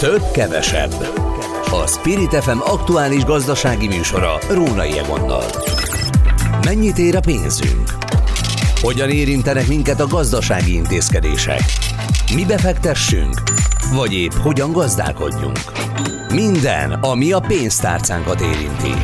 Több kevesebb. A Spirit FM aktuális gazdasági műsora Rónai Egonnal. Mennyit ér a pénzünk? Hogyan érintenek minket a gazdasági intézkedések? Mi befektessünk? Vagy épp hogyan gazdálkodjunk? Minden, ami a pénztárcánkat érinti.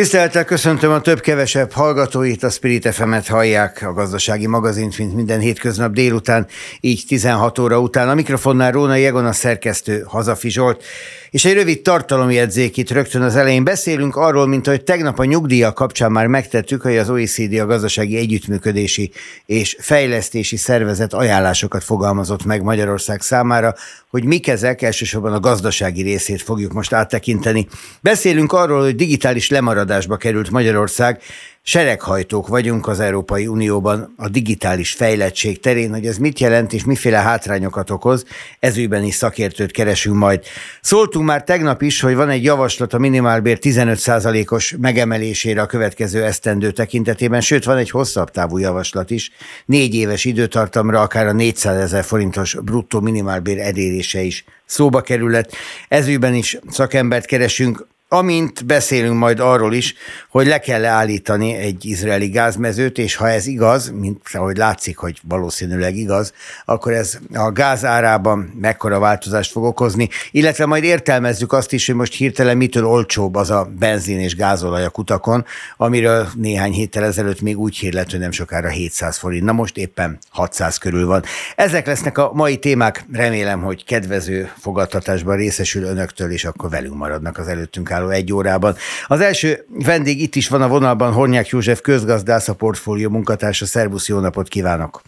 Tisztelettel köszöntöm a több-kevesebb hallgatóit, a Spirit fm hallják, a gazdasági magazint, mint minden hétköznap délután, így 16 óra után. A mikrofonnál Róna Jegon, a szerkesztő Hazafi Zsolt. És egy rövid tartalomjegyzék itt rögtön az elején. Beszélünk arról, mint hogy tegnap a nyugdíjak kapcsán már megtettük, hogy az OECD a gazdasági együttműködési és fejlesztési szervezet ajánlásokat fogalmazott meg Magyarország számára, hogy mik ezek, elsősorban a gazdasági részét fogjuk most áttekinteni. Beszélünk arról, hogy digitális lemaradásba került Magyarország, sereghajtók vagyunk az Európai Unióban a digitális fejlettség terén, hogy ez mit jelent és miféle hátrányokat okoz, ezügyben is szakértőt keresünk majd. Szóltunk már tegnap is, hogy van egy javaslat a minimálbér 15%-os megemelésére a következő esztendő tekintetében, sőt van egy hosszabb távú javaslat is, négy éves időtartamra akár a 400 ezer forintos bruttó minimálbér elérése is szóba kerülhet. Ezügyben is szakembert keresünk, amint beszélünk majd arról is, hogy le kell állítani egy izraeli gázmezőt, és ha ez igaz, mint ahogy látszik, hogy valószínűleg igaz, akkor ez a gáz árában mekkora változást fog okozni, illetve majd értelmezzük azt is, hogy most hirtelen mitől olcsóbb az a benzin és gázolaj a kutakon, amiről néhány héttel ezelőtt még úgy hírlet, hogy nem sokára 700 forint. Na most éppen 600 körül van. Ezek lesznek a mai témák, remélem, hogy kedvező fogadtatásban részesül önöktől, és akkor velünk maradnak az előttünk álló egy órában. Az első vendég itt is van a vonalban, Hornyák József közgazdász, a portfólió munkatársa. Szervusz, jó napot kívánok!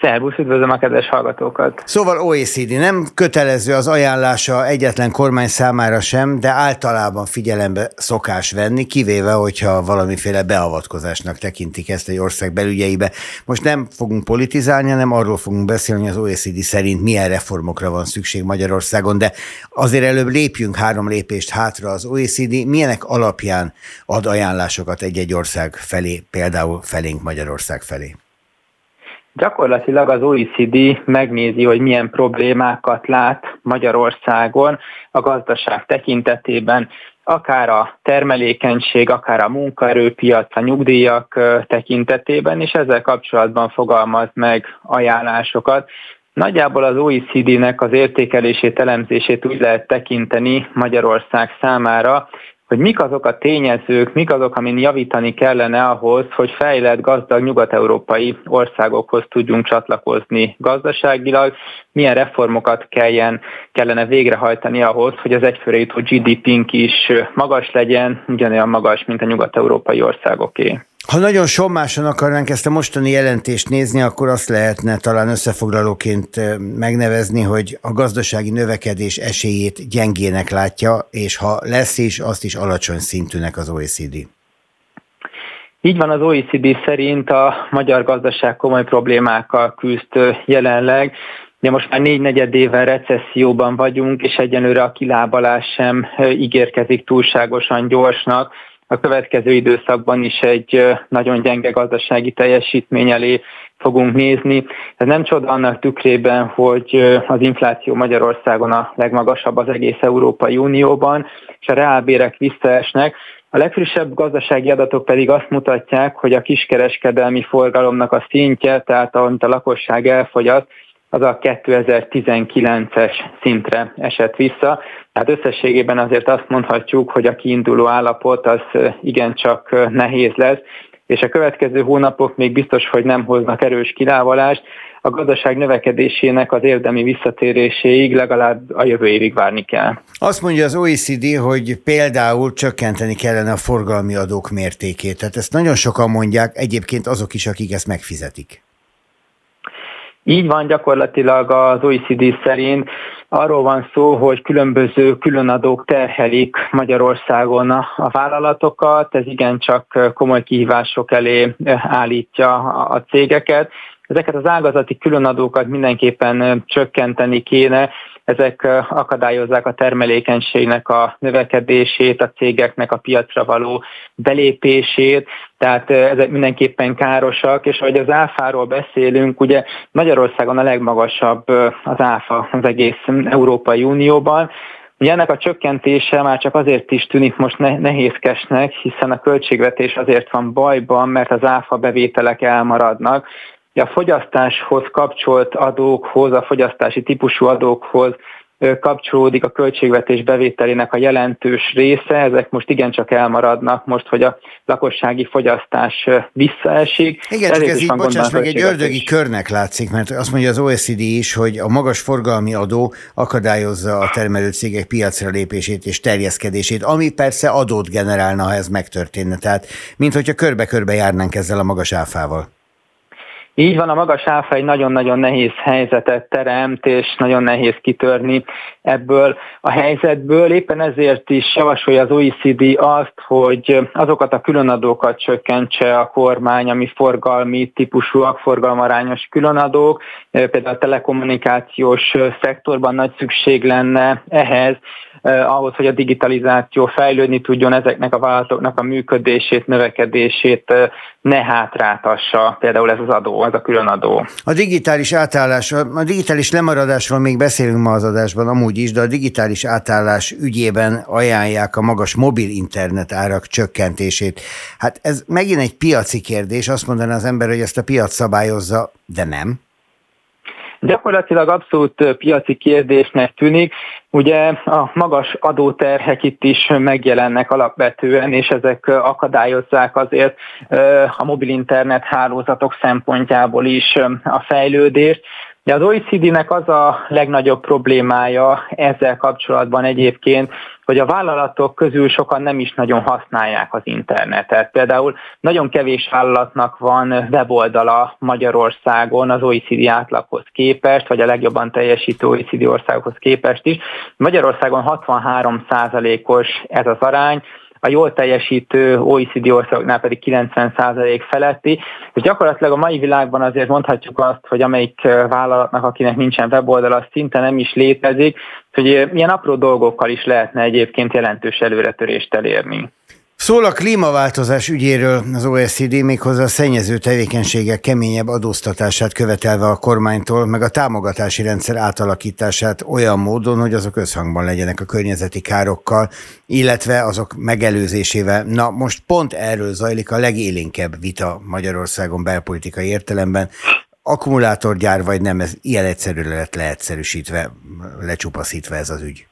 Szervusz, üdvözlöm a kedves hallgatókat! Szóval OECD nem kötelező az ajánlása egyetlen kormány számára sem, de általában figyelembe szokás venni, kivéve, hogyha valamiféle beavatkozásnak tekintik ezt egy ország belügyeibe. Most nem fogunk politizálni, hanem arról fogunk beszélni, hogy az OECD szerint milyen reformokra van szükség Magyarországon, de azért előbb lépjünk három lépést hátra az OECD, milyenek alapján ad ajánlásokat egy-egy ország felé, például felénk Magyarország felé. Gyakorlatilag az OECD megnézi, hogy milyen problémákat lát Magyarországon a gazdaság tekintetében, akár a termelékenység, akár a munkaerőpiac, a nyugdíjak tekintetében, és ezzel kapcsolatban fogalmaz meg ajánlásokat. Nagyjából az OECD-nek az értékelését, elemzését úgy lehet tekinteni Magyarország számára, hogy mik azok a tényezők, mik azok, amin javítani kellene ahhoz, hogy fejlett, gazdag nyugat-európai országokhoz tudjunk csatlakozni gazdaságilag, milyen reformokat kelljen, kellene végrehajtani ahhoz, hogy az egyfőre jutó GDP-nk is magas legyen, ugyanolyan magas, mint a nyugat-európai országoké. Ha nagyon sommásan akarnánk ezt a mostani jelentést nézni, akkor azt lehetne talán összefoglalóként megnevezni, hogy a gazdasági növekedés esélyét gyengének látja, és ha lesz is, azt is alacsony szintűnek az OECD. Így van, az OECD szerint a magyar gazdaság komoly problémákkal küzd jelenleg. Ugye most már négy negyed éven recesszióban vagyunk, és egyenlőre a kilábalás sem ígérkezik túlságosan gyorsnak a következő időszakban is egy nagyon gyenge gazdasági teljesítmény elé fogunk nézni. Ez nem csoda annak tükrében, hogy az infláció Magyarországon a legmagasabb az egész Európai Unióban, és a reálbérek visszaesnek. A legfrissebb gazdasági adatok pedig azt mutatják, hogy a kiskereskedelmi forgalomnak a szintje, tehát amit a lakosság elfogyaszt, az a 2019-es szintre esett vissza. Tehát összességében azért azt mondhatjuk, hogy a kiinduló állapot az igencsak nehéz lesz, és a következő hónapok még biztos, hogy nem hoznak erős kilávalást, a gazdaság növekedésének az érdemi visszatéréséig legalább a jövő évig várni kell. Azt mondja az OECD, hogy például csökkenteni kellene a forgalmi adók mértékét. Tehát ezt nagyon sokan mondják, egyébként azok is, akik ezt megfizetik. Így van gyakorlatilag az OECD szerint. Arról van szó, hogy különböző különadók terhelik Magyarországon a vállalatokat, ez igencsak komoly kihívások elé állítja a cégeket. ezeket az ágazati különadókat mindenképpen csökkenteni kéne, ezek akadályozzák a termelékenységnek a növekedését, a cégeknek a piacra való belépését, tehát ezek mindenképpen károsak, és ahogy az áfáról beszélünk, ugye Magyarországon a legmagasabb az áfa az egész Európai Unióban, Ugye ennek a csökkentése már csak azért is tűnik most nehézkesnek, hiszen a költségvetés azért van bajban, mert az áfa bevételek elmaradnak. A fogyasztáshoz kapcsolt adókhoz, a fogyasztási típusú adókhoz kapcsolódik a költségvetés bevételének a jelentős része, ezek most igencsak elmaradnak, most, hogy a lakossági fogyasztás visszaesik. Igen, csak ez így, bocsáss meg, egy ördögi körnek látszik, mert azt mondja az OECD is, hogy a magas forgalmi adó akadályozza a termelőcégek piacra lépését és terjeszkedését, ami persze adót generálna, ha ez megtörténne. Tehát, mint hogyha körbe-körbe járnánk ezzel a magas áfával. Így van, a magas áfa egy nagyon-nagyon nehéz helyzetet teremt, és nagyon nehéz kitörni ebből a helyzetből. Éppen ezért is javasolja az OECD azt, hogy azokat a különadókat csökkentse a kormány, ami forgalmi típusúak, forgalmarányos különadók. Például a telekommunikációs szektorban nagy szükség lenne ehhez, eh, ahhoz, hogy a digitalizáció fejlődni tudjon, ezeknek a vállalatoknak a működését, növekedését eh, ne hátráltassa például ez az adó, ez a külön adó. A digitális átállás, a digitális lemaradásról még beszélünk ma az adásban amúgy is, de a digitális átállás ügyében ajánlják a magas mobil internet árak csökkentését. Hát ez megint egy piaci kérdés, azt mondaná az ember, hogy ezt a piac szabályozza, de nem. Gyakorlatilag abszolút piaci kérdésnek tűnik. Ugye a magas adóterhek itt is megjelennek alapvetően, és ezek akadályozzák azért a mobil internet hálózatok szempontjából is a fejlődést. De az OECD-nek az a legnagyobb problémája ezzel kapcsolatban egyébként, hogy a vállalatok közül sokan nem is nagyon használják az internetet. Például nagyon kevés vállalatnak van weboldala Magyarországon az OECD átlaghoz képest, vagy a legjobban teljesítő OECD országokhoz képest is. Magyarországon 63%-os ez az arány, a jól teljesítő OECD országoknál pedig 90% feletti, és gyakorlatilag a mai világban azért mondhatjuk azt, hogy amelyik vállalatnak, akinek nincsen weboldala, az szinte nem is létezik, hogy milyen apró dolgokkal is lehetne egyébként jelentős előretörést elérni. Szól a klímaváltozás ügyéről az OECD méghozzá a szennyező tevékenységek keményebb adóztatását követelve a kormánytól, meg a támogatási rendszer átalakítását olyan módon, hogy azok összhangban legyenek a környezeti károkkal, illetve azok megelőzésével. Na most pont erről zajlik a legélénkebb vita Magyarországon belpolitikai értelemben. Akkumulátorgyár vagy nem, ez ilyen egyszerű lett leegyszerűsítve, lecsupaszítva ez az ügy.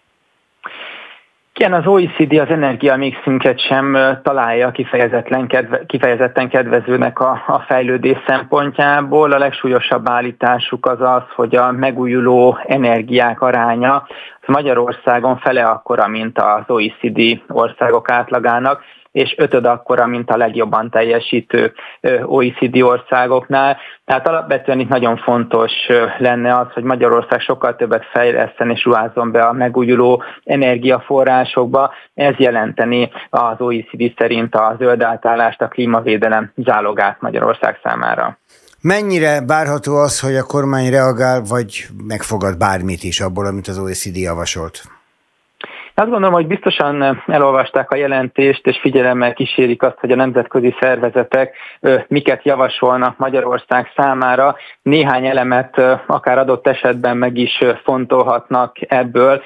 Igen, az OECD az energiamixünket sem találja kifejezetten, kedve, kifejezetten kedvezőnek a, a fejlődés szempontjából. A legsúlyosabb állításuk az az, hogy a megújuló energiák aránya az Magyarországon fele akkora, mint az OECD országok átlagának, és ötöd akkora, mint a legjobban teljesítő OECD országoknál. Tehát alapvetően itt nagyon fontos lenne az, hogy Magyarország sokkal többet fejleszten és ruházzon be a megújuló energiaforrásokba. Ez jelenteni az OECD szerint a zöld átállást, a klímavédelem zálogát Magyarország számára. Mennyire várható az, hogy a kormány reagál, vagy megfogad bármit is abból, amit az OECD javasolt? Azt gondolom, hogy biztosan elolvasták a jelentést, és figyelemmel kísérik azt, hogy a nemzetközi szervezetek miket javasolnak Magyarország számára. Néhány elemet akár adott esetben meg is fontolhatnak ebből,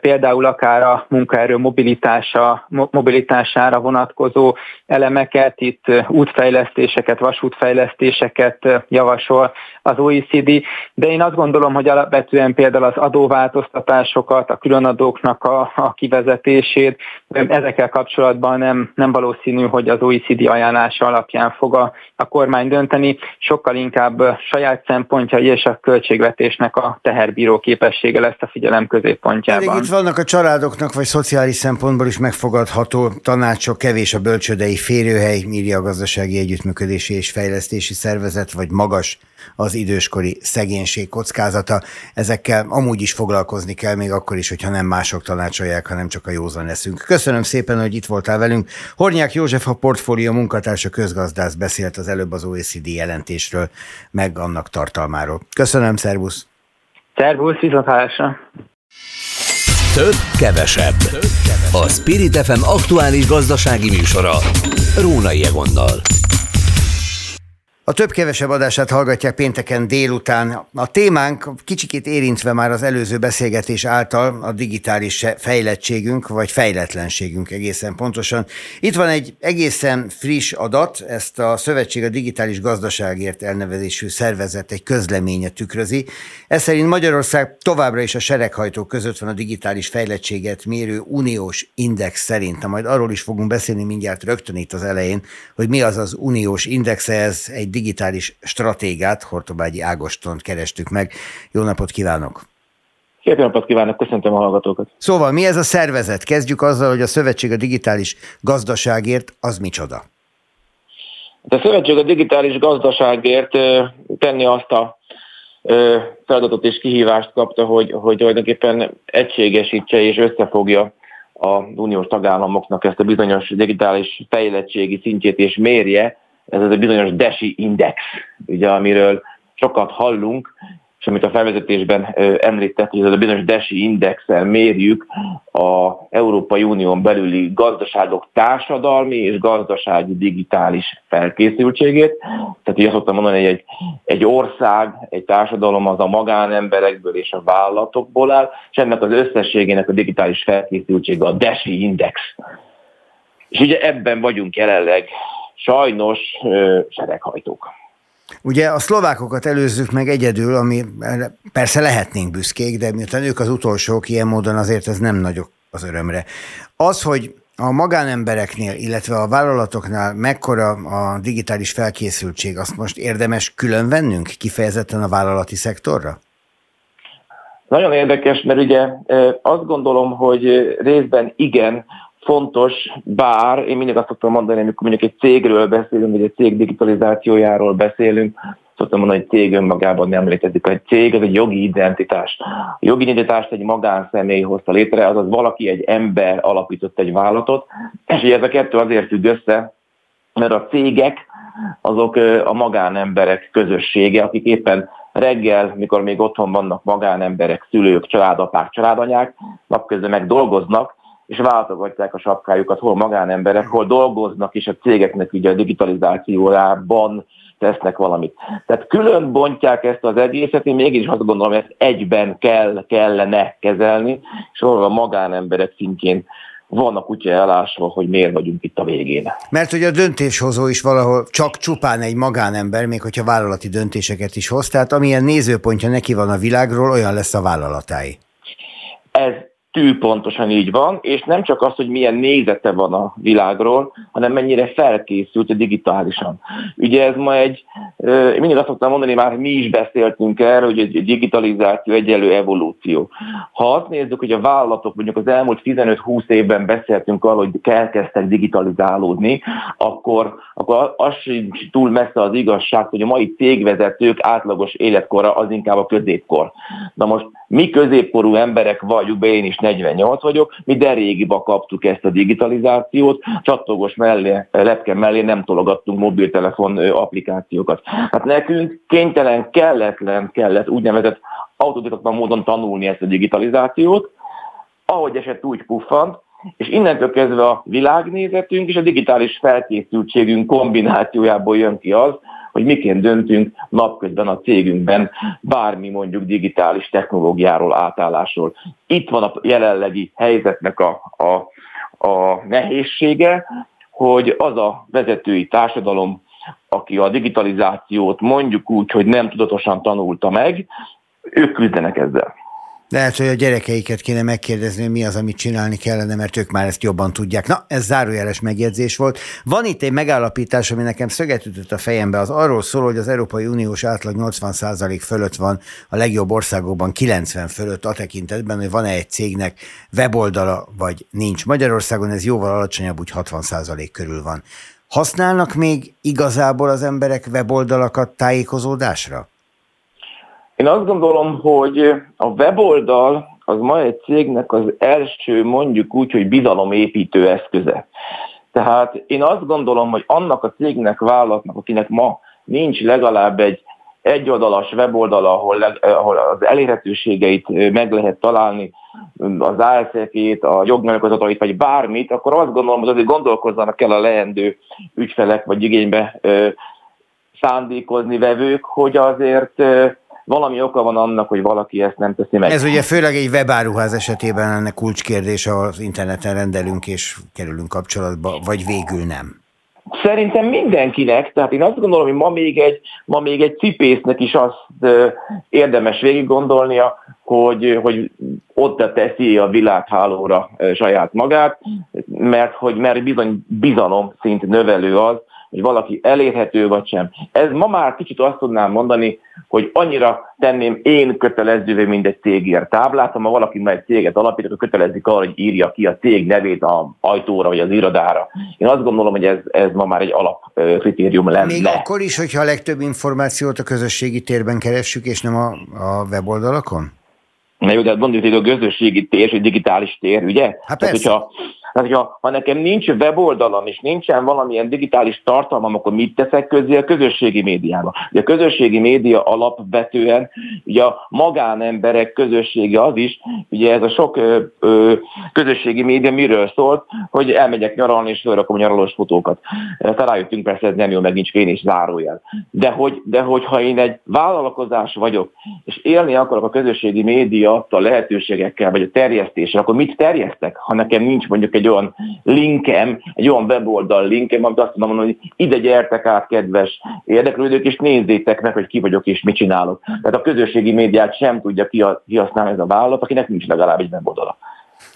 például akár a munkaerő mobilitása, mobilitására vonatkozó elemeket, itt útfejlesztéseket, vasútfejlesztéseket javasol az OECD, de én azt gondolom, hogy alapvetően például az adóváltoztatásokat, a különadóknak a, a kivezetését, ezekkel kapcsolatban nem, nem valószínű, hogy az OECD ajánlása alapján fog a, a kormány dönteni, sokkal inkább saját szempontjai és a költségvetésnek a teherbíró képessége lesz a figyelem középpontjában. Pedig itt vannak a családoknak, vagy szociális szempontból is megfogadható tanácsok, kevés a bölcsödei férőhely, írja a gazdasági együttműködési és fejlesztési szervezet, vagy magas az időskori szegénység kockázata. Ezekkel amúgy is foglalkozni kell, még akkor is, hogyha nem mások tanácsolják, hanem csak a józan leszünk. Köszönöm szépen, hogy itt voltál velünk. Hornyák József a portfólió munkatársa közgazdász beszélt az előbb az OECD jelentésről, meg annak tartalmáról. Köszönöm, szervusz! Szervusz, viszontlátásra! Több, kevesebb. A Spirit FM aktuális gazdasági műsora. Rónai Egonnal. A több-kevesebb adását hallgatják pénteken délután. A témánk kicsikét érintve már az előző beszélgetés által a digitális fejlettségünk, vagy fejletlenségünk egészen pontosan. Itt van egy egészen friss adat, ezt a Szövetség a Digitális Gazdaságért elnevezésű szervezet egy közleménye tükrözi. Ez szerint Magyarország továbbra is a sereghajtók között van a digitális fejlettséget mérő uniós index szerint. Na, majd arról is fogunk beszélni mindjárt rögtön itt az elején, hogy mi az az uniós index, ez egy digitális stratégát, Hortobágyi Ágostont kerestük meg. Jó napot kívánok! Szép napot kívánok, köszöntöm a hallgatókat. Szóval mi ez a szervezet? Kezdjük azzal, hogy a Szövetség a Digitális Gazdaságért az micsoda? Hát a Szövetség a Digitális Gazdaságért tenni azt a feladatot és kihívást kapta, hogy, hogy tulajdonképpen egységesítse és összefogja a uniós tagállamoknak ezt a bizonyos digitális fejlettségi szintjét és mérje, ez az a bizonyos DESI index, ugye, amiről sokat hallunk, és amit a felvezetésben említett, hogy ez a bizonyos DESI indexel mérjük a Európai Unión belüli gazdaságok társadalmi és gazdasági digitális felkészültségét. Tehát így azt szoktam mondani, hogy egy, egy ország, egy társadalom az a magánemberekből és a vállalatokból áll, és ennek az összességének a digitális felkészültsége a DESI index. És ugye ebben vagyunk jelenleg sajnos sereghajtók. Ugye a szlovákokat előzzük meg egyedül, ami persze lehetnénk büszkék, de miután ők az utolsók, ilyen módon azért ez nem nagyok az örömre. Az, hogy a magánembereknél, illetve a vállalatoknál mekkora a digitális felkészültség, azt most érdemes külön vennünk kifejezetten a vállalati szektorra? Nagyon érdekes, mert ugye azt gondolom, hogy részben igen, fontos, bár én mindig azt szoktam mondani, amikor mondjuk egy cégről beszélünk, vagy egy cég digitalizációjáról beszélünk, szoktam mondani, hogy cég önmagában nem létezik. Egy cég az egy jogi identitás. A jogi identitást egy magánszemély hozta létre, azaz valaki, egy ember alapított egy vállalatot, és ez a kettő azért függ össze, mert a cégek azok a magánemberek közössége, akik éppen reggel, mikor még otthon vannak magánemberek, szülők, családapák, családanyák, napközben meg dolgoznak, és váltogatják a sapkájukat, hol magánemberek, hol dolgoznak, és a cégeknek ugye a digitalizációjában tesznek valamit. Tehát külön bontják ezt az egészet, én mégis azt gondolom, hogy ezt egyben kell, kellene kezelni, és ahol a magánemberek szintjén van a kutya elásva, hogy miért vagyunk itt a végén. Mert hogy a döntéshozó is valahol csak csupán egy magánember, még hogyha vállalati döntéseket is hoz, tehát amilyen nézőpontja neki van a világról, olyan lesz a vállalatáj. Ez tű pontosan így van, és nem csak az, hogy milyen nézete van a világról, hanem mennyire felkészült digitálisan. Ugye ez ma egy, én mindig azt szoktam mondani, már mi is beszéltünk erről, hogy egy digitalizáció egyelő evolúció. Ha azt nézzük, hogy a vállalatok mondjuk az elmúlt 15-20 évben beszéltünk arról, hogy elkezdtek digitalizálódni, akkor, akkor az sincs túl messze az igazság, hogy a mai cégvezetők átlagos életkora az inkább a középkor. Na most mi középkorú emberek vagyunk, be én is 48 vagyok, mi de régiba kaptuk ezt a digitalizációt, csattogos mellé, lepke mellé nem tologattunk mobiltelefon applikációkat. Hát nekünk kénytelen, kelletlen kellett úgynevezett autodidakta módon tanulni ezt a digitalizációt, ahogy esett úgy puffant, és innentől kezdve a világnézetünk és a digitális felkészültségünk kombinációjából jön ki az, hogy miként döntünk napközben a cégünkben bármi mondjuk digitális technológiáról, átállásról. Itt van a jelenlegi helyzetnek a, a, a nehézsége, hogy az a vezetői társadalom, aki a digitalizációt mondjuk úgy, hogy nem tudatosan tanulta meg, ők küzdenek ezzel. Lehet, hogy a gyerekeiket kéne megkérdezni, hogy mi az, amit csinálni kellene, mert ők már ezt jobban tudják. Na, ez zárójeles megjegyzés volt. Van itt egy megállapítás, ami nekem szöget ütött a fejembe, az arról szól, hogy az Európai Uniós átlag 80% fölött van, a legjobb országokban 90 fölött a tekintetben, hogy van-e egy cégnek weboldala, vagy nincs. Magyarországon ez jóval alacsonyabb, úgy 60% körül van. Használnak még igazából az emberek weboldalakat tájékozódásra? Én azt gondolom, hogy a weboldal az ma egy cégnek az első, mondjuk úgy, hogy bizalomépítő eszköze. Tehát én azt gondolom, hogy annak a cégnek, vállalatnak, akinek ma nincs legalább egy egyoldalas weboldala, ahol, ahol az elérhetőségeit meg lehet találni, az ASF-ét, a jognyilatkozatait, vagy bármit, akkor azt gondolom, hogy azért gondolkozzanak el a leendő ügyfelek, vagy igénybe szándékozni vevők, hogy azért valami oka van annak, hogy valaki ezt nem teszi meg. Ez ugye főleg egy webáruház esetében ennek kulcskérdés, ahol az interneten rendelünk és kerülünk kapcsolatba, vagy végül nem. Szerintem mindenkinek, tehát én azt gondolom, hogy ma még egy, ma még egy cipésznek is azt érdemes végig gondolnia, hogy, hogy ott teszi a világhálóra saját magát, mert hogy mert bizony bizalom szint növelő az, hogy valaki elérhető vagy sem. Ez ma már kicsit azt tudnám mondani, hogy annyira tenném én kötelezővé, mint egy cégért táblát, ha valaki már egy céget alapít, akkor kötelezik arra, hogy írja ki a cég nevét a ajtóra vagy az irodára. Én azt gondolom, hogy ez, ez ma már egy alapkritérium lenne. Még akkor is, hogyha a legtöbb információt a közösségi térben keressük, és nem a, a weboldalakon? Na jó, de mondjuk, hogy a közösségi tér, és egy digitális tér, ugye? Hát persze. Tehát, hogyha tehát, hogyha, ha nekem nincs weboldalam, és nincsen valamilyen digitális tartalmam, akkor mit teszek közé a közösségi médiába? Ugye a közösségi média alapvetően ugye a magánemberek közössége az is, ugye ez a sok ö, ö, közösségi média miről szólt, hogy elmegyek nyaralni, és fölrakom nyaralós fotókat. Aztán rájöttünk persze, ez nem jó, meg nincs és zárójel. De hogy, de hogy ha én egy vállalkozás vagyok, és élni akarok a közösségi média a lehetőségekkel, vagy a terjesztéssel, akkor mit terjesztek, ha nekem nincs mondjuk egy olyan linkem, egy olyan weboldal linkem, amit azt mondom, hogy ide gyertek át, kedves érdeklődők, és nézzétek meg, hogy ki vagyok és mit csinálok. Tehát a közösségi médiát sem tudja kihasználni ez a vállalat, akinek nincs legalább egy weboldala.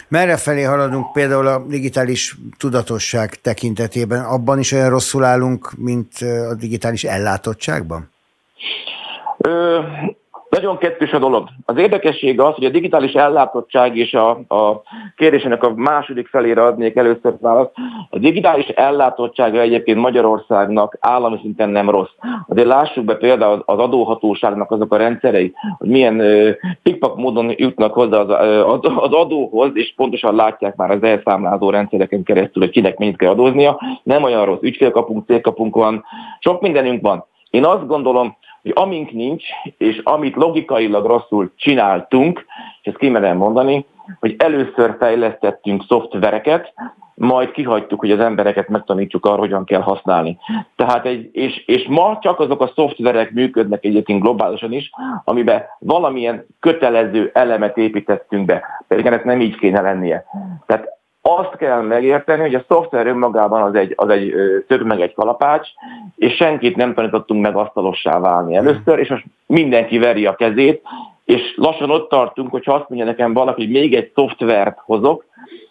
Merre felé haladunk például a digitális tudatosság tekintetében? Abban is olyan rosszul állunk, mint a digitális ellátottságban? Ö, nagyon kettős a dolog. Az érdekessége az, hogy a digitális ellátottság és a, a kérdésének a második felére adnék először választ. A digitális ellátottsága egyébként Magyarországnak állami szinten nem rossz. Azért lássuk be például az adóhatóságnak azok a rendszerei, hogy milyen pikpak módon jutnak hozzá az, az adóhoz, és pontosan látják már az elszámlázó rendszereken keresztül, hogy kinek mennyit kell adóznia. Nem olyan rossz. Ügyfélkapunk, cégkapunk van, sok mindenünk van. Én azt gondolom, hogy amink nincs, és amit logikailag rosszul csináltunk, és ezt kimerem mondani, hogy először fejlesztettünk szoftvereket, majd kihagytuk, hogy az embereket megtanítsuk arra, hogyan kell használni. Tehát egy, és, és ma csak azok a szoftverek működnek egyébként globálisan is, amiben valamilyen kötelező elemet építettünk be. Pedig ennek nem így kéne lennie. Tehát azt kell megérteni, hogy a szoftver önmagában az egy, az egy több meg egy kalapács, és senkit nem tanítottunk meg asztalossá válni először, és most mindenki veri a kezét, és lassan ott tartunk, hogy ha azt mondja nekem valaki, hogy még egy szoftvert hozok,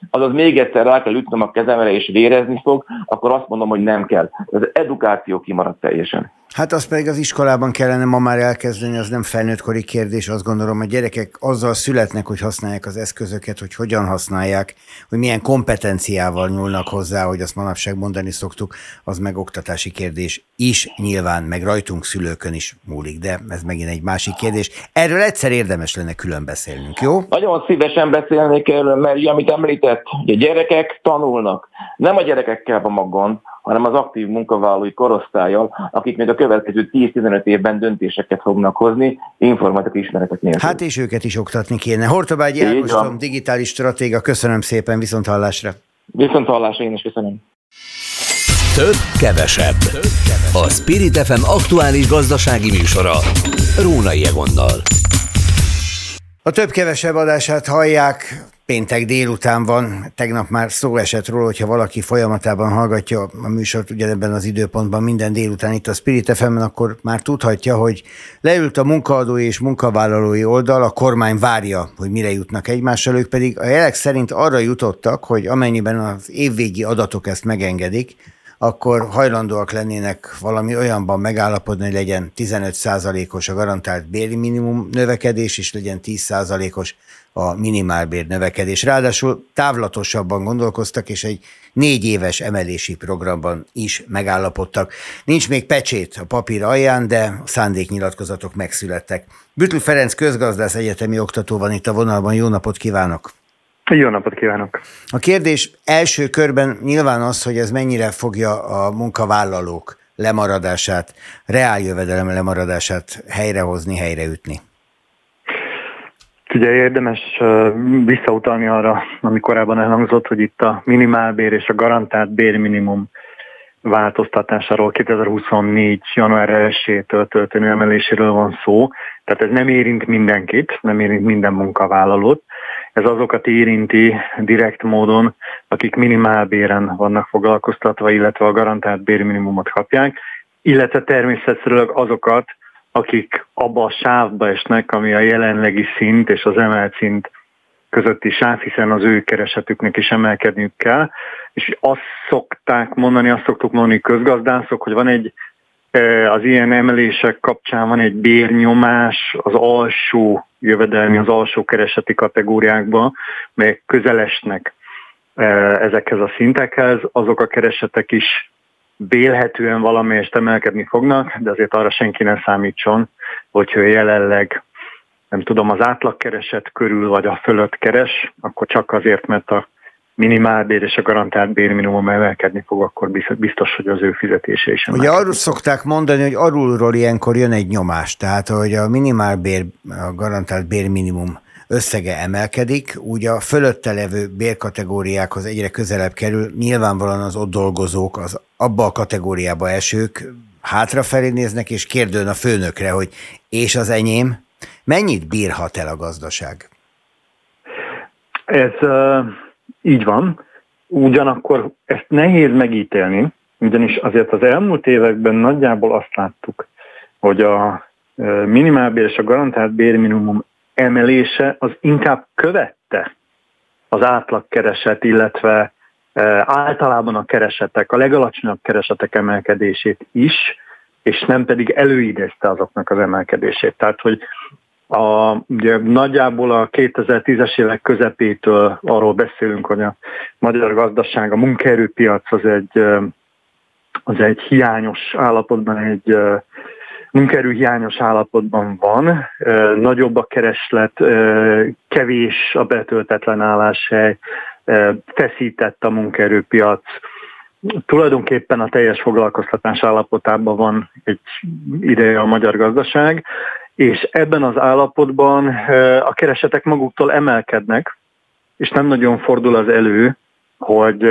azaz még egyszer rá kell ütnöm a kezemre és vérezni fog, akkor azt mondom, hogy nem kell. Az edukáció kimaradt teljesen. Hát azt pedig az iskolában kellene ma már elkezdeni, az nem felnőttkori kérdés. Azt gondolom, a gyerekek azzal születnek, hogy használják az eszközöket, hogy hogyan használják, hogy milyen kompetenciával nyúlnak hozzá, hogy azt manapság mondani szoktuk, az meg oktatási kérdés is nyilván, meg rajtunk szülőkön is múlik, de ez megint egy másik kérdés. Erről egyszer érdemes lenne külön beszélnünk, jó? Nagyon szívesen beszélnék erről, mert amit említett, hogy a gyerekek tanulnak. Nem a gyerekekkel van a gond, hanem az aktív munkavállalói korosztályjal, akik még a következő 10-15 évben döntéseket fognak hozni, informatikai ismeretek nélkül. Hát és őket is oktatni kéne. Hortobágyi Ágoston, digitális stratéga, köszönöm szépen, viszont hallásra. Viszont hallásra, én is köszönöm. Több, kevesebb. A Spirit FM aktuális gazdasági műsora. Rónai Egonnal. A több-kevesebb adását hallják, péntek délután van, tegnap már szó esett róla, hogyha valaki folyamatában hallgatja a műsort ugyanebben az időpontban minden délután itt a Spirit fm akkor már tudhatja, hogy leült a munkaadói és munkavállalói oldal, a kormány várja, hogy mire jutnak egymással, ők pedig a jelek szerint arra jutottak, hogy amennyiben az évvégi adatok ezt megengedik, akkor hajlandóak lennének valami olyanban megállapodni, hogy legyen 15%-os a garantált béri minimum növekedés, és legyen 10%-os a minimálbér növekedés. Ráadásul távlatosabban gondolkoztak, és egy négy éves emelési programban is megállapodtak. Nincs még pecsét a papír alján, de a szándéknyilatkozatok megszülettek. Bütl Ferenc közgazdász egyetemi oktató van itt a vonalban. Jó napot kívánok! Jó napot kívánok! A kérdés első körben nyilván az, hogy ez mennyire fogja a munkavállalók lemaradását, reáljövedelem lemaradását helyrehozni, helyreütni. Ugye érdemes visszautalni arra, ami korábban elhangzott, hogy itt a minimálbér és a garantált bérminimum változtatásáról 2024. január 1-től történő emeléséről van szó. Tehát ez nem érint mindenkit, nem érint minden munkavállalót. Ez azokat érinti direkt módon, akik minimálbéren vannak foglalkoztatva, illetve a garantált bérminimumot kapják, illetve természetesen azokat, akik abba a sávba esnek, ami a jelenlegi szint és az emelt szint közötti sáv, hiszen az ő keresetüknek is emelkedniük kell. És azt szokták mondani, azt szoktuk mondani közgazdászok, hogy van egy az ilyen emelések kapcsán van egy bérnyomás az alsó jövedelmi, az alsó kereseti kategóriákban, melyek közelesnek ezekhez a szintekhez, azok a keresetek is vélhetően valamelyest emelkedni fognak, de azért arra senki nem számítson, hogyha jelenleg nem tudom, az átlagkereset körül vagy a fölött keres, akkor csak azért, mert a minimálbér és a garantált bérminimum emelkedni fog, akkor biztos, hogy az ő fizetése is Ugye arról szokták mondani, hogy arulról ilyenkor jön egy nyomás, tehát hogy a minimálbér, a garantált bérminimum összege emelkedik, úgy a fölötte levő bérkategóriákhoz egyre közelebb kerül, nyilvánvalóan az ott dolgozók, az abba a kategóriába esők hátrafelé néznek, és kérdőn a főnökre, hogy és az enyém, mennyit bírhat el a gazdaság? Ez uh, így van, ugyanakkor ezt nehéz megítélni, ugyanis azért az elmúlt években nagyjából azt láttuk, hogy a minimálbér és a garantált bérminimum emelése az inkább követte az átlagkereset, illetve általában a keresetek, a legalacsonyabb keresetek emelkedését is, és nem pedig előidézte azoknak az emelkedését. Tehát, hogy a, ugye nagyjából a 2010-es évek közepétől arról beszélünk, hogy a magyar gazdaság, a munkaerőpiac az egy, az egy hiányos állapotban, egy munkaerőhiányos állapotban van, nagyobb a kereslet, kevés a betöltetlen álláshely, feszített a munkaerőpiac, tulajdonképpen a teljes foglalkoztatás állapotában van egy ideje a magyar gazdaság, és ebben az állapotban a keresetek maguktól emelkednek, és nem nagyon fordul az elő, hogy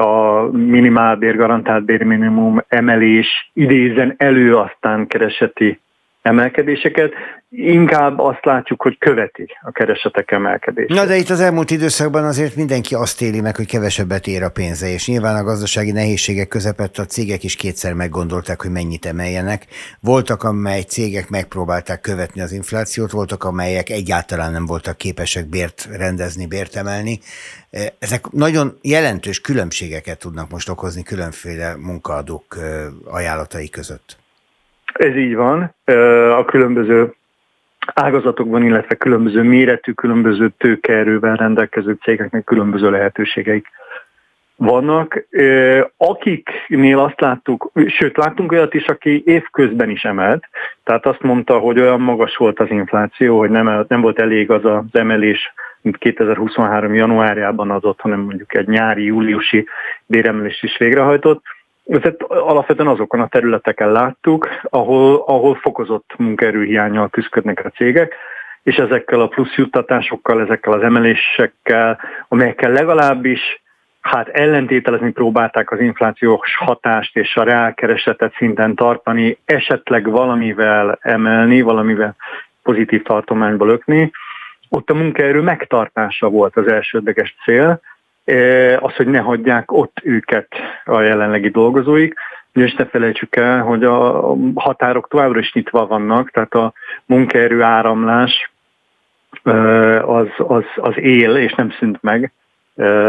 a minimálbér, garantált bérminimum emelés idézen elő aztán kereseti emelkedéseket, inkább azt látjuk, hogy követi a keresetek emelkedését. Na de itt az elmúlt időszakban azért mindenki azt éli meg, hogy kevesebbet ér a pénze, és nyilván a gazdasági nehézségek közepett a cégek is kétszer meggondolták, hogy mennyit emeljenek. Voltak, amely cégek megpróbálták követni az inflációt, voltak, amelyek egyáltalán nem voltak képesek bért rendezni, bért emelni. Ezek nagyon jelentős különbségeket tudnak most okozni különféle munkaadók ajánlatai között. Ez így van. A különböző ágazatokban, illetve különböző méretű, különböző tőkeerővel rendelkező cégeknek különböző lehetőségeik vannak. Akiknél azt láttuk, sőt láttunk olyat is, aki évközben is emelt, tehát azt mondta, hogy olyan magas volt az infláció, hogy nem, nem volt elég az az emelés, mint 2023. januárjában adott, hanem mondjuk egy nyári, júliusi béremelést is végrehajtott, tehát alapvetően azokon a területeken láttuk, ahol, ahol fokozott munkaerőhiányjal küzdködnek a cégek, és ezekkel a plusz juttatásokkal, ezekkel az emelésekkel, amelyekkel legalábbis hát ellentételezni próbálták az inflációs hatást és a reálkeresetet szinten tartani, esetleg valamivel emelni, valamivel pozitív tartományba lökni. Ott a munkaerő megtartása volt az elsődleges cél, az, hogy ne hagyják ott őket a jelenlegi dolgozóik, és ne felejtsük el, hogy a határok továbbra is nyitva vannak, tehát a munkaerő áramlás az, az, az él, és nem szűnt meg.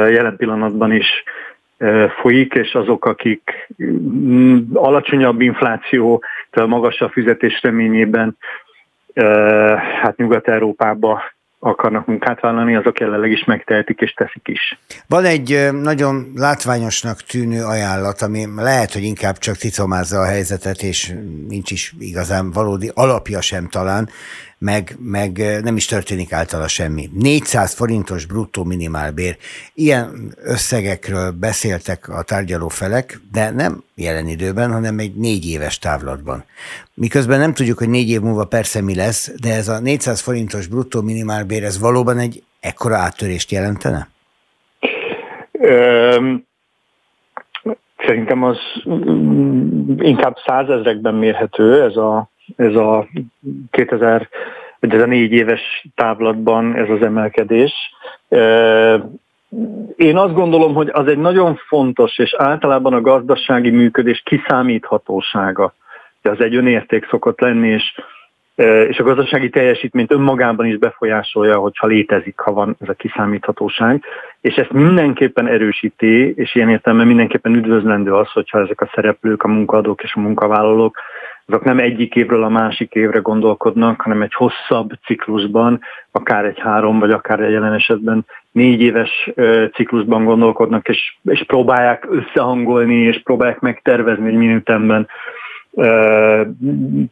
Jelen pillanatban is folyik, és azok, akik mm, alacsonyabb infláció, magasabb fizetés reményében hát Nyugat-Európába akarnak munkát vállalni, azok jelenleg is megtehetik és teszik is. Van egy nagyon látványosnak tűnő ajánlat, ami lehet, hogy inkább csak cicomázza a helyzetet, és nincs is igazán valódi alapja sem talán, meg, meg nem is történik általa semmi. 400 forintos bruttó minimálbér. Ilyen összegekről beszéltek a tárgyaló felek, de nem jelen időben, hanem egy négy éves távlatban. Miközben nem tudjuk, hogy négy év múlva persze mi lesz, de ez a 400 forintos bruttó minimálbér, ez valóban egy ekkora áttörést jelentene? Szerintem az inkább százezrekben mérhető ez a ez a 2000, vagy ez a négy éves távlatban ez az emelkedés. Én azt gondolom, hogy az egy nagyon fontos, és általában a gazdasági működés kiszámíthatósága. Az egy önérték szokott lenni, és és a gazdasági teljesítményt önmagában is befolyásolja, hogyha létezik, ha van ez a kiszámíthatóság, és ezt mindenképpen erősíti, és ilyen értelemben mindenképpen üdvözlendő az, hogyha ezek a szereplők, a munkaadók és a munkavállalók azok nem egyik évről a másik évre gondolkodnak, hanem egy hosszabb ciklusban, akár egy három, vagy akár egy jelen esetben négy éves ciklusban gondolkodnak, és, és próbálják összehangolni, és próbálják megtervezni, hogy milyen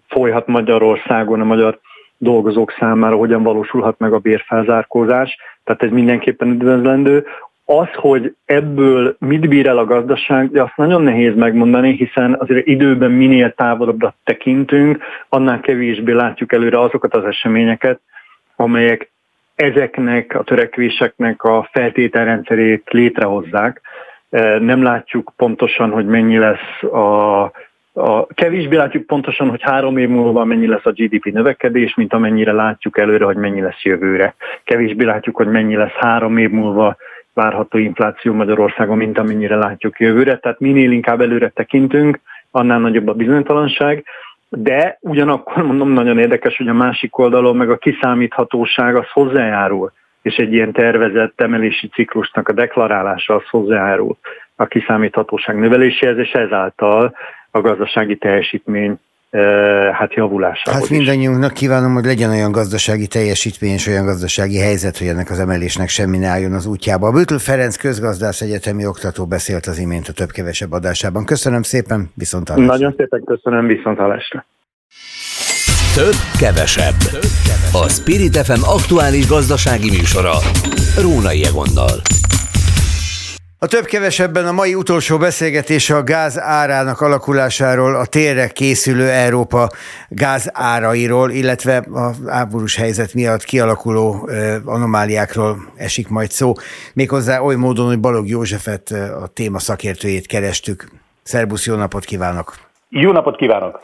folyhat Magyarországon a magyar dolgozók számára, hogyan valósulhat meg a bérfelzárkózás. Tehát ez mindenképpen üdvözlendő. Az, hogy ebből mit bír el a gazdaság, de azt nagyon nehéz megmondani, hiszen azért időben minél távolabbra tekintünk, annál kevésbé látjuk előre azokat az eseményeket, amelyek ezeknek a törekvéseknek a feltételrendszerét létrehozzák. Nem látjuk pontosan, hogy mennyi lesz a, a, kevésbé látjuk pontosan, hogy három év múlva mennyi lesz a GDP növekedés, mint amennyire látjuk előre, hogy mennyi lesz jövőre. Kevésbé látjuk, hogy mennyi lesz három év múlva várható infláció Magyarországon, mint amennyire látjuk jövőre. Tehát minél inkább előre tekintünk, annál nagyobb a bizonytalanság, de ugyanakkor mondom, nagyon érdekes, hogy a másik oldalon meg a kiszámíthatóság az hozzájárul, és egy ilyen tervezett emelési ciklusnak a deklarálása az hozzájárul a kiszámíthatóság növeléséhez, és ezáltal a gazdasági teljesítmény hát javulásához Hát mindannyiunknak kívánom, hogy legyen olyan gazdasági teljesítmény és olyan gazdasági helyzet, hogy ennek az emelésnek semmi ne álljon az útjába. Bötl Ferenc közgazdász egyetemi oktató beszélt az imént a több-kevesebb adásában. Köszönöm szépen, viszont hallásra. Nagyon szépen köszönöm, viszont hallásra. Több kevesebb. A Spirit FM aktuális gazdasági műsora. Rónai Egonnal. A több-kevesebben a mai utolsó beszélgetés a gáz árának alakulásáról, a térre készülő Európa gáz árairól, illetve a háborús helyzet miatt kialakuló anomáliákról esik majd szó. Méghozzá oly módon, hogy Balog Józsefet, a téma szakértőjét kerestük. Szerbusz, jó napot kívánok! Jó napot kívánok!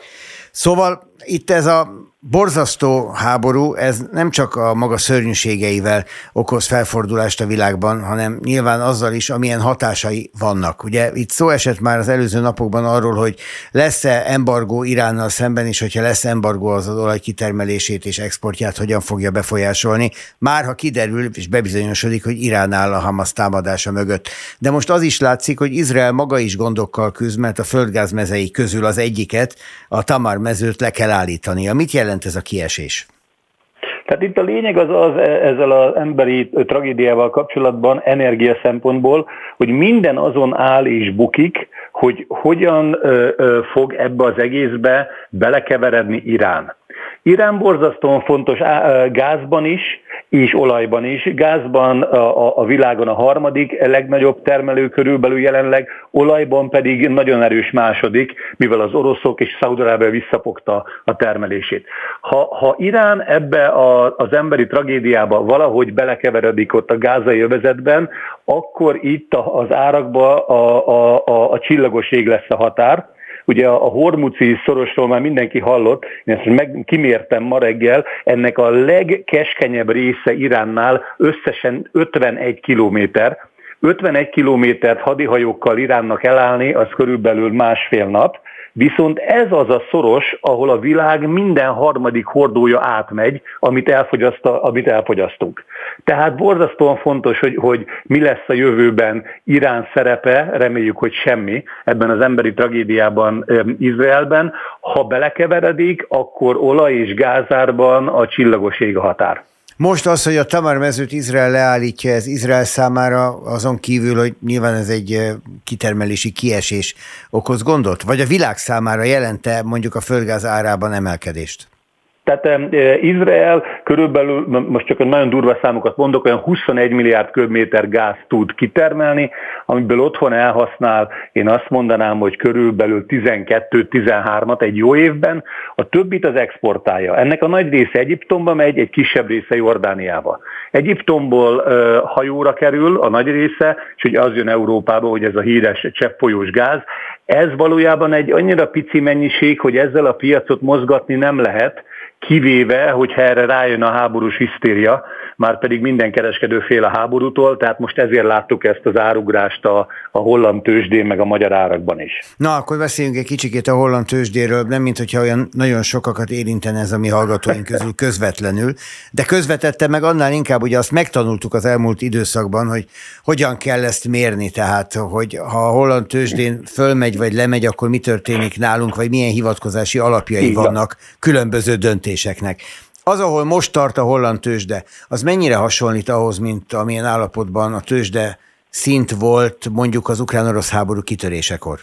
Szóval itt ez a borzasztó háború, ez nem csak a maga szörnyűségeivel okoz felfordulást a világban, hanem nyilván azzal is, amilyen hatásai vannak. Ugye itt szó esett már az előző napokban arról, hogy lesz-e embargó Iránnal szemben, és hogyha lesz embargó az olaj kitermelését és exportját, hogyan fogja befolyásolni. Már ha kiderül és bebizonyosodik, hogy Irán áll a Hamas támadása mögött. De most az is látszik, hogy Izrael maga is gondokkal küzd, mert a földgázmezei közül az egyiket, a Tamar mezőt le kell állítani. Mit jelent jelent ez a kiesés? Tehát itt a lényeg az az ezzel az emberi tragédiával kapcsolatban, energia szempontból, hogy minden azon áll és bukik, hogy hogyan ö, ö, fog ebbe az egészbe belekeveredni Irán. Irán borzasztóan fontos gázban is, és olajban is. Gázban a, a világon a harmadik legnagyobb termelő körülbelül jelenleg, olajban pedig nagyon erős második, mivel az oroszok és Szaudarábia visszapogta a termelését. Ha, ha Irán ebbe a, az emberi tragédiába valahogy belekeveredik ott a gázai övezetben, akkor itt az árakba a, a, a, a csillagos ég lesz a határ, Ugye a Hormuci szorosról már mindenki hallott, én ezt meg kimértem ma reggel, ennek a legkeskenyebb része Iránnál összesen 51 kilométer, 51 kilométert hadihajókkal Iránnak elállni, az körülbelül másfél nap, Viszont ez az a szoros, ahol a világ minden harmadik hordója átmegy, amit, elfogyaszt, amit elfogyasztunk. Tehát borzasztóan fontos, hogy, hogy mi lesz a jövőben Irán szerepe, reméljük, hogy semmi ebben az emberi tragédiában Izraelben. Ha belekeveredik, akkor olaj és gázárban a csillagos ég a határ. Most az, hogy a Tamar mezőt Izrael leállítja, ez Izrael számára azon kívül, hogy nyilván ez egy kitermelési kiesés okoz gondot? Vagy a világ számára jelente mondjuk a földgáz árában emelkedést? Tehát Izrael körülbelül, most csak nagyon durva számokat mondok, olyan 21 milliárd köbméter gáz tud kitermelni, amiből otthon elhasznál, én azt mondanám, hogy körülbelül 12-13-at egy jó évben, a többit az exportálja. Ennek a nagy része Egyiptomba megy, egy kisebb része Jordániába. Egyiptomból hajóra kerül a nagy része, és hogy az jön Európába, hogy ez a híres cseppfolyós gáz. Ez valójában egy annyira pici mennyiség, hogy ezzel a piacot mozgatni nem lehet, kivéve, hogyha erre rájön a háborús hisztéria, már pedig minden kereskedő fél a háborútól, tehát most ezért láttuk ezt az árugrást a, a holland tőzsdén, meg a magyar árakban is. Na, akkor beszéljünk egy kicsikét a holland tőzsdéről, nem mint hogyha olyan nagyon sokakat érintene ez a mi hallgatóink közül közvetlenül, de közvetette meg annál inkább, ugye azt megtanultuk az elmúlt időszakban, hogy hogyan kell ezt mérni, tehát hogy ha a holland tőzsdén fölmegy vagy lemegy, akkor mi történik nálunk, vagy milyen hivatkozási alapjai Igen. vannak különböző döntéseknek. Az, ahol most tart a holland tőzsde, az mennyire hasonlít ahhoz, mint amilyen állapotban a tőzsde szint volt mondjuk az ukrán-orosz háború kitörésekor?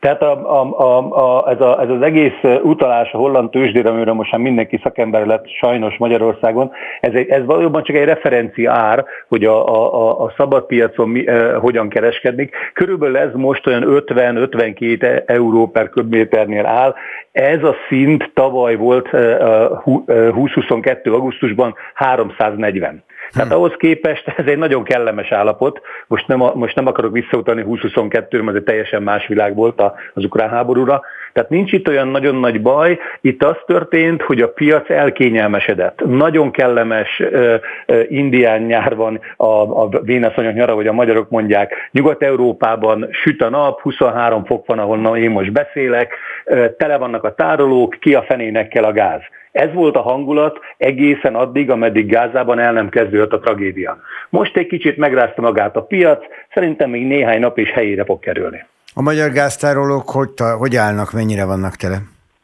Tehát a, a, a, a, ez, a, ez az egész utalás a holland tőzsdére, amiről most már mindenki szakember lett sajnos Magyarországon, ez, egy, ez valójában csak egy referencia ár, hogy a, a, a szabad piacon mi, eh, hogyan kereskednik. Körülbelül ez most olyan 50-52 euró per köbméternél áll. Ez a szint tavaly volt eh, 2022. Eh, augusztusban 340. Tehát hm. ahhoz képest ez egy nagyon kellemes állapot. Most nem, a, most nem akarok visszautalni 2022 mert ez egy teljesen más világ volt az ukrán háborúra. Tehát nincs itt olyan nagyon nagy baj. Itt az történt, hogy a piac elkényelmesedett. Nagyon kellemes uh, uh, indián nyár van a, a vénaszonyok nyara, vagy a magyarok mondják. Nyugat-Európában süt a nap, 23 fok van, ahol én most beszélek, uh, tele vannak a tárolók, ki a fenének kell a gáz. Ez volt a hangulat egészen addig, ameddig Gázában el nem kezdődött a tragédia. Most egy kicsit megrázta magát a piac, szerintem még néhány nap is helyére fog kerülni. A magyar gáztárolók hogy, hogy állnak, mennyire vannak tele?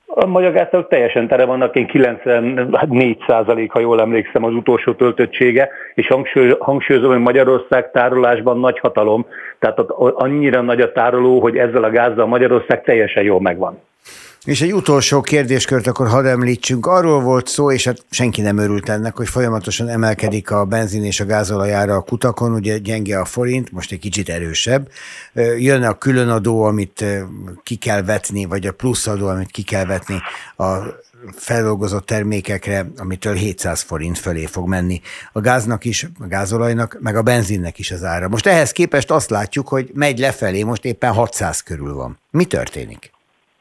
A magyar gáztárolók teljesen tele vannak, én 94 százalék, ha jól emlékszem, az utolsó töltöttsége, és hangsúlyozom, hogy Magyarország tárolásban nagy hatalom, tehát annyira nagy a tároló, hogy ezzel a gázzal Magyarország teljesen jól megvan. És egy utolsó kérdéskört akkor hadd említsünk. Arról volt szó, és hát senki nem örült ennek, hogy folyamatosan emelkedik a benzin és a gázolajára a kutakon, ugye gyenge a forint, most egy kicsit erősebb. Jön a különadó, amit ki kell vetni, vagy a pluszadó, amit ki kell vetni a feldolgozott termékekre, amitől 700 forint fölé fog menni. A gáznak is, a gázolajnak, meg a benzinnek is az ára. Most ehhez képest azt látjuk, hogy megy lefelé, most éppen 600 körül van. Mi történik?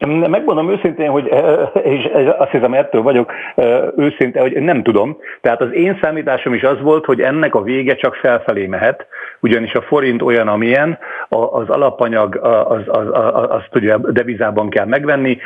Megmondom őszintén, hogy, és azt hiszem ettől vagyok őszinte, hogy nem tudom. Tehát az én számításom is az volt, hogy ennek a vége csak felfelé mehet, ugyanis a forint olyan, amilyen, az alapanyag az, az, az, azt ugye devizában kell megvenni,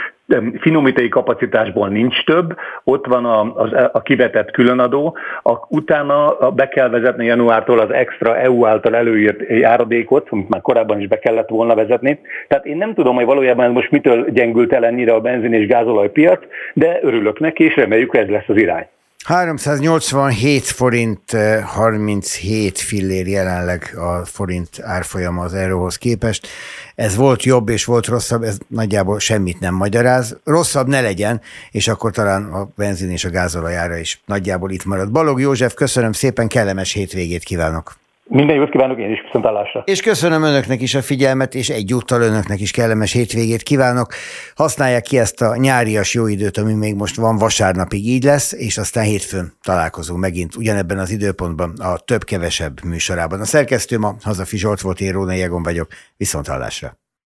finomítai kapacitásból nincs több, ott van a, a, a kivetett különadó, a, utána be kell vezetni januártól az extra EU által előírt járadékot, amit már korábban is be kellett volna vezetni. Tehát én nem tudom, hogy valójában ez most mitől gyengült el ennyire a benzin és gázolajpiac, de örülök neki, és reméljük, ez lesz az irány. 387 forint 37 eh, fillér jelenleg a forint árfolyama az euróhoz képest. Ez volt jobb és volt rosszabb, ez nagyjából semmit nem magyaráz. Rosszabb ne legyen, és akkor talán a benzin és a gázolajára is nagyjából itt marad. Balog József, köszönöm szépen, kellemes hétvégét kívánok! Minden jót kívánok én is, viszontlátásra. És köszönöm önöknek is a figyelmet, és egyúttal önöknek is kellemes hétvégét kívánok. Használják ki ezt a nyárias jó időt, ami még most van, vasárnapig így lesz, és aztán hétfőn találkozunk megint ugyanebben az időpontban a több-kevesebb műsorában. A szerkesztőm a Hazafi Zsolt volt, én Róna Jegon vagyok, viszontlátásra.